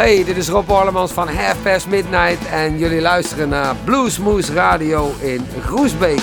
Hey, dit is Rob Orlemans van Half Past Midnight en jullie luisteren naar Bluesmoose Radio in Groesbeek.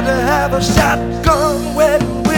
Tried to have a shotgun wedding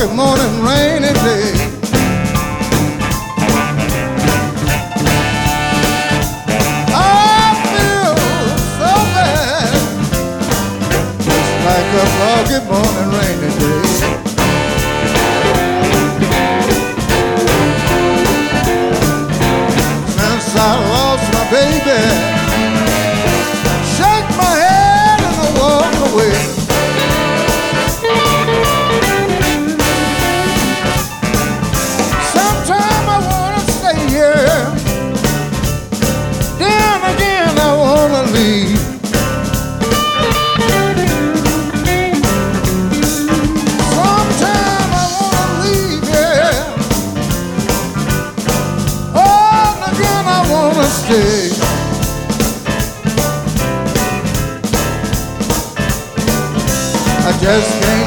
foggy morning, just can't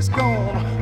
he's gone.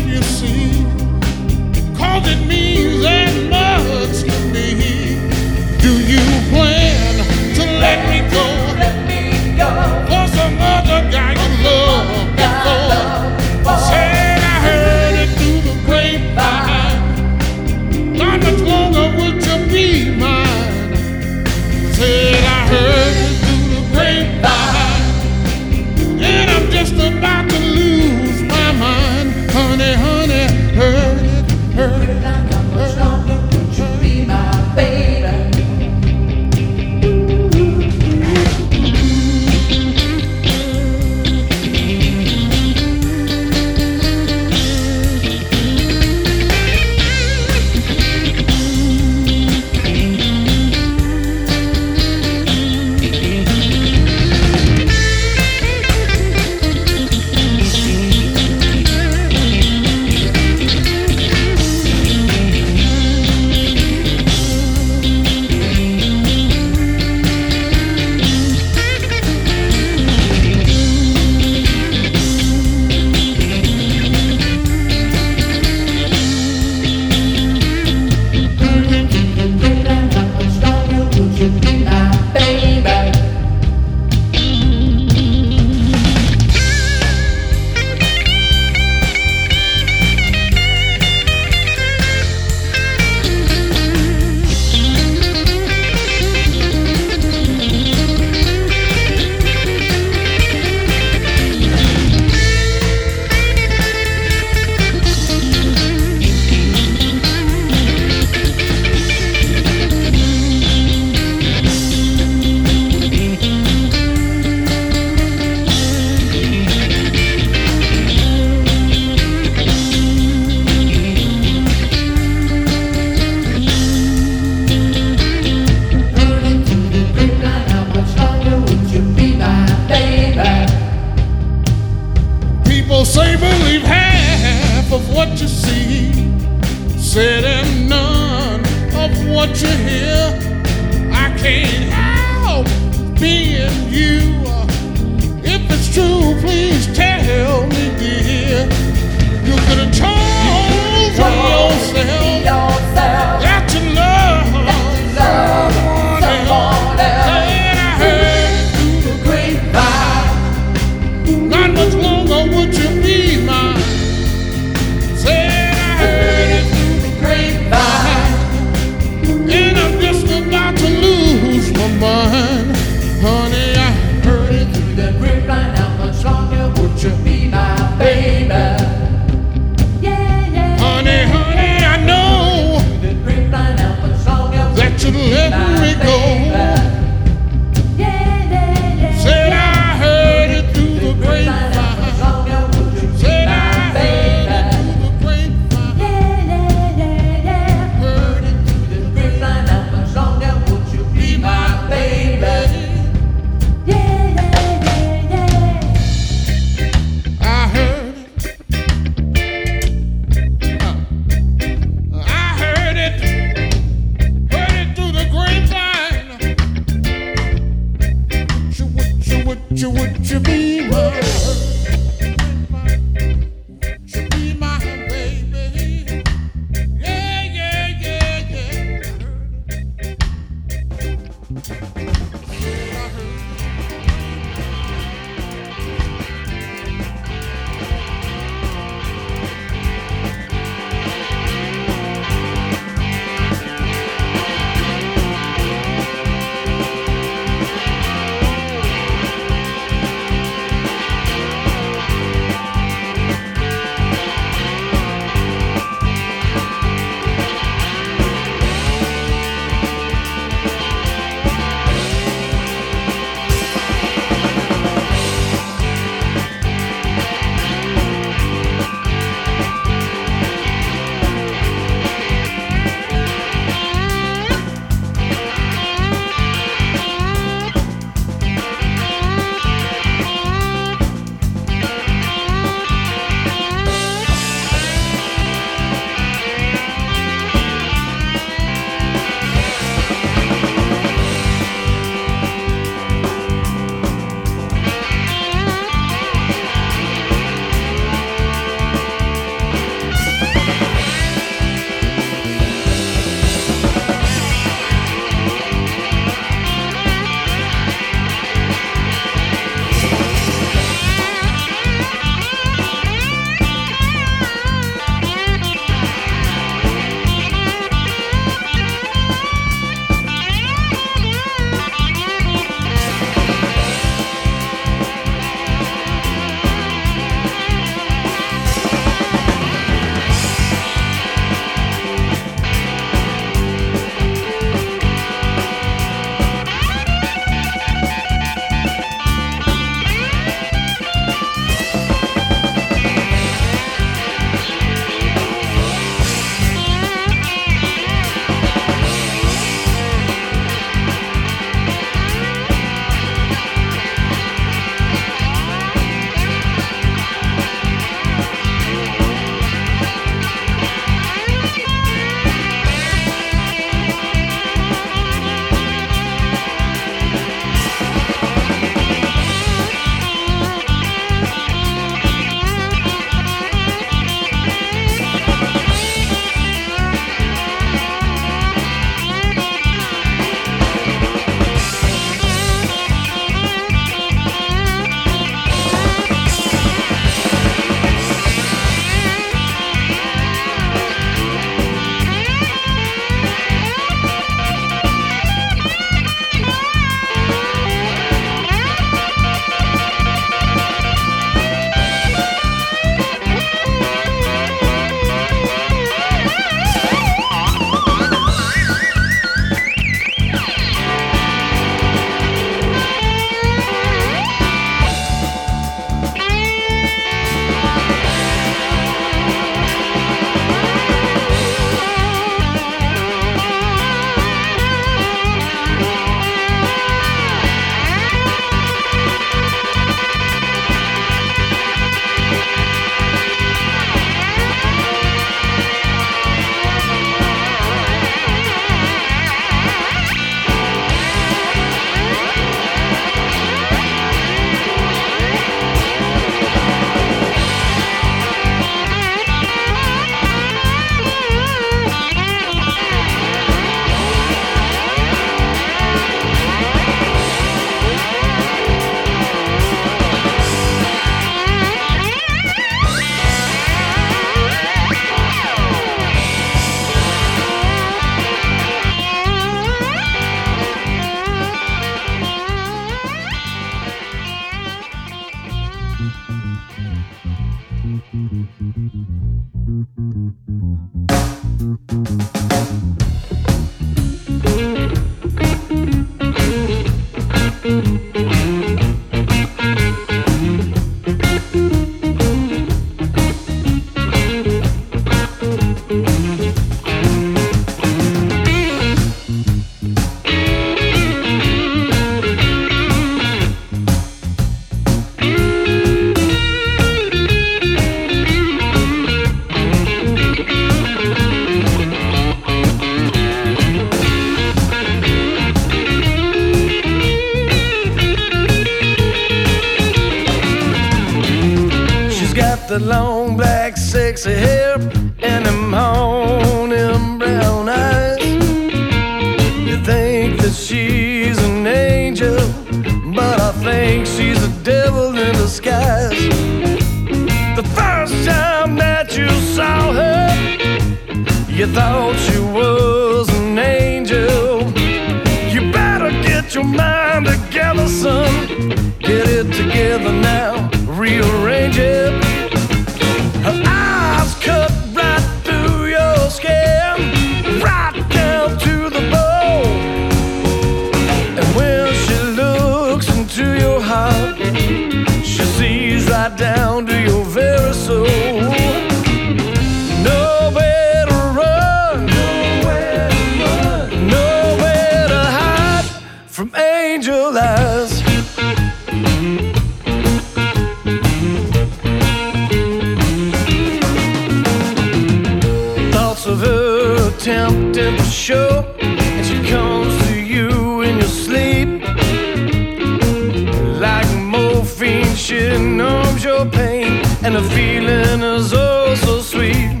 and the feeling is oh so sweet.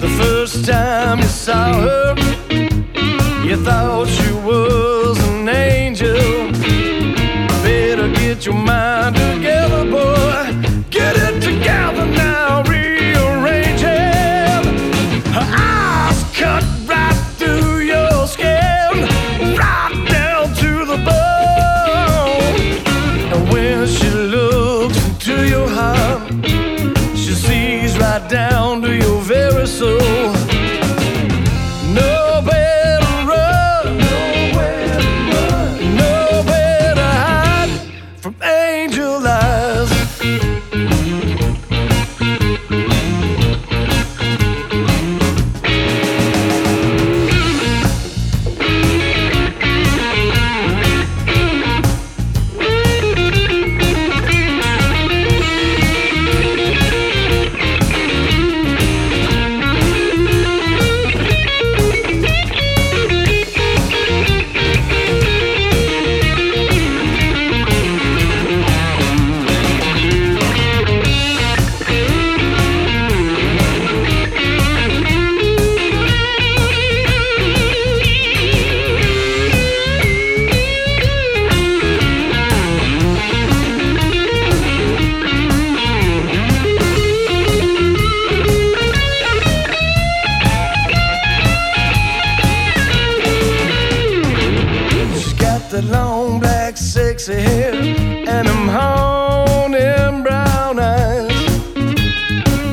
The first time you saw her, you thought she was an angel. Better get your mind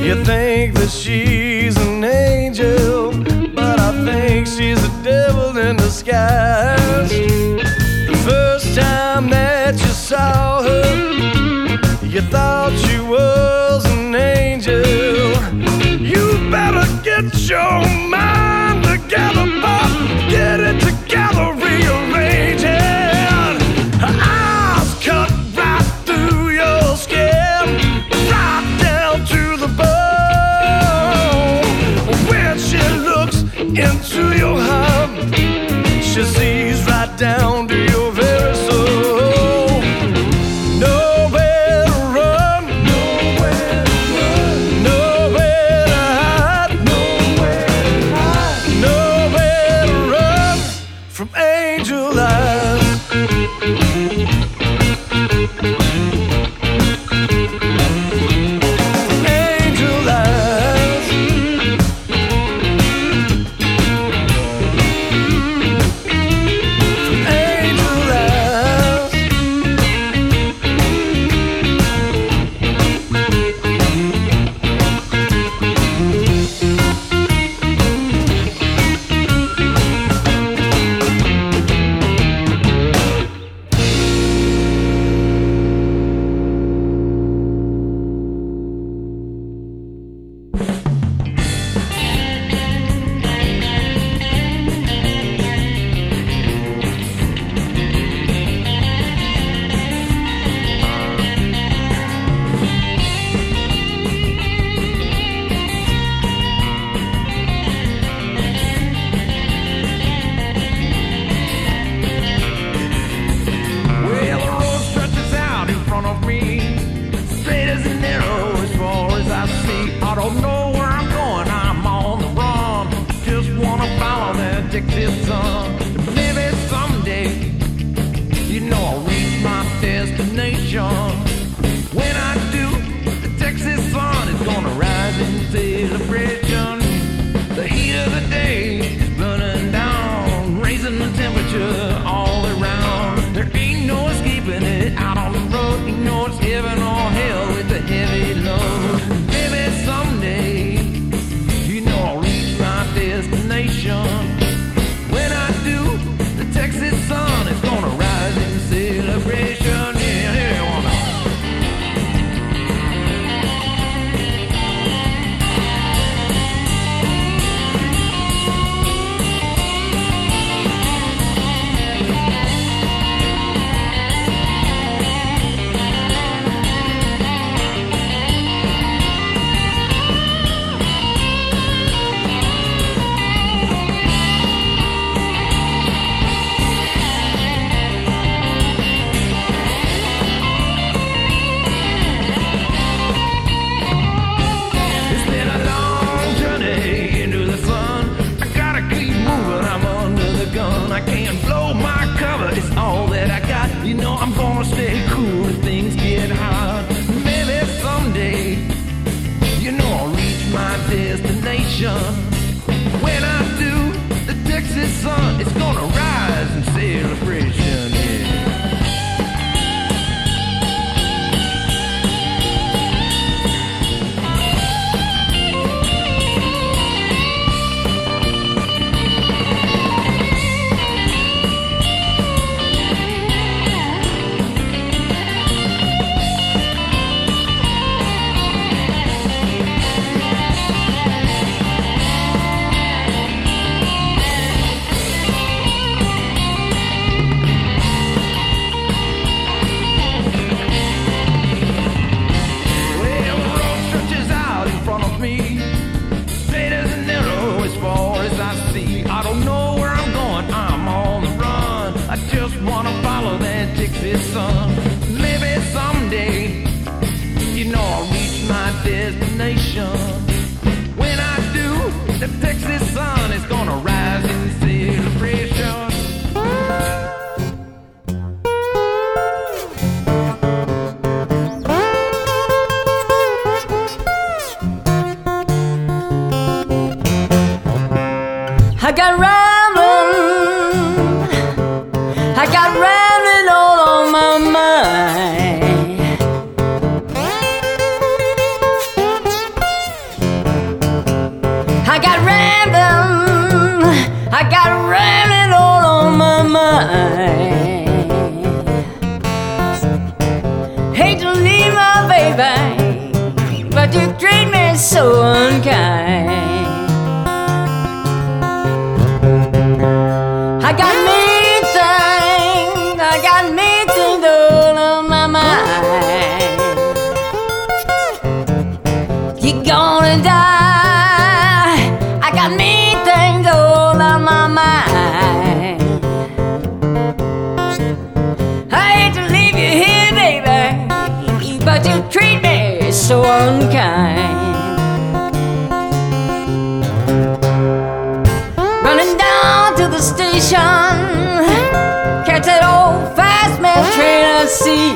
You think that she's an angel, but I think she's a devil in disguise. The first time that you saw her, you thought she was an angel. You better get your mind together, but Get it together, rearrange. down to your got me tangled on my mind. I hate to leave you here, baby, but you treat me so unkind. Running down to the station, catch that old fast mail train I see.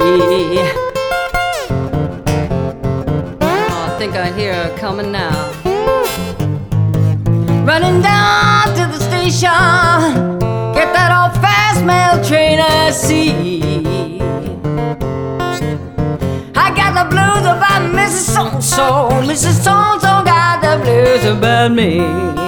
Oh, I think I hear her coming now. Running down to the station, get that old fast mail train I see. I got the blues about Mrs. So and so, Mrs. So and so got the blues about me.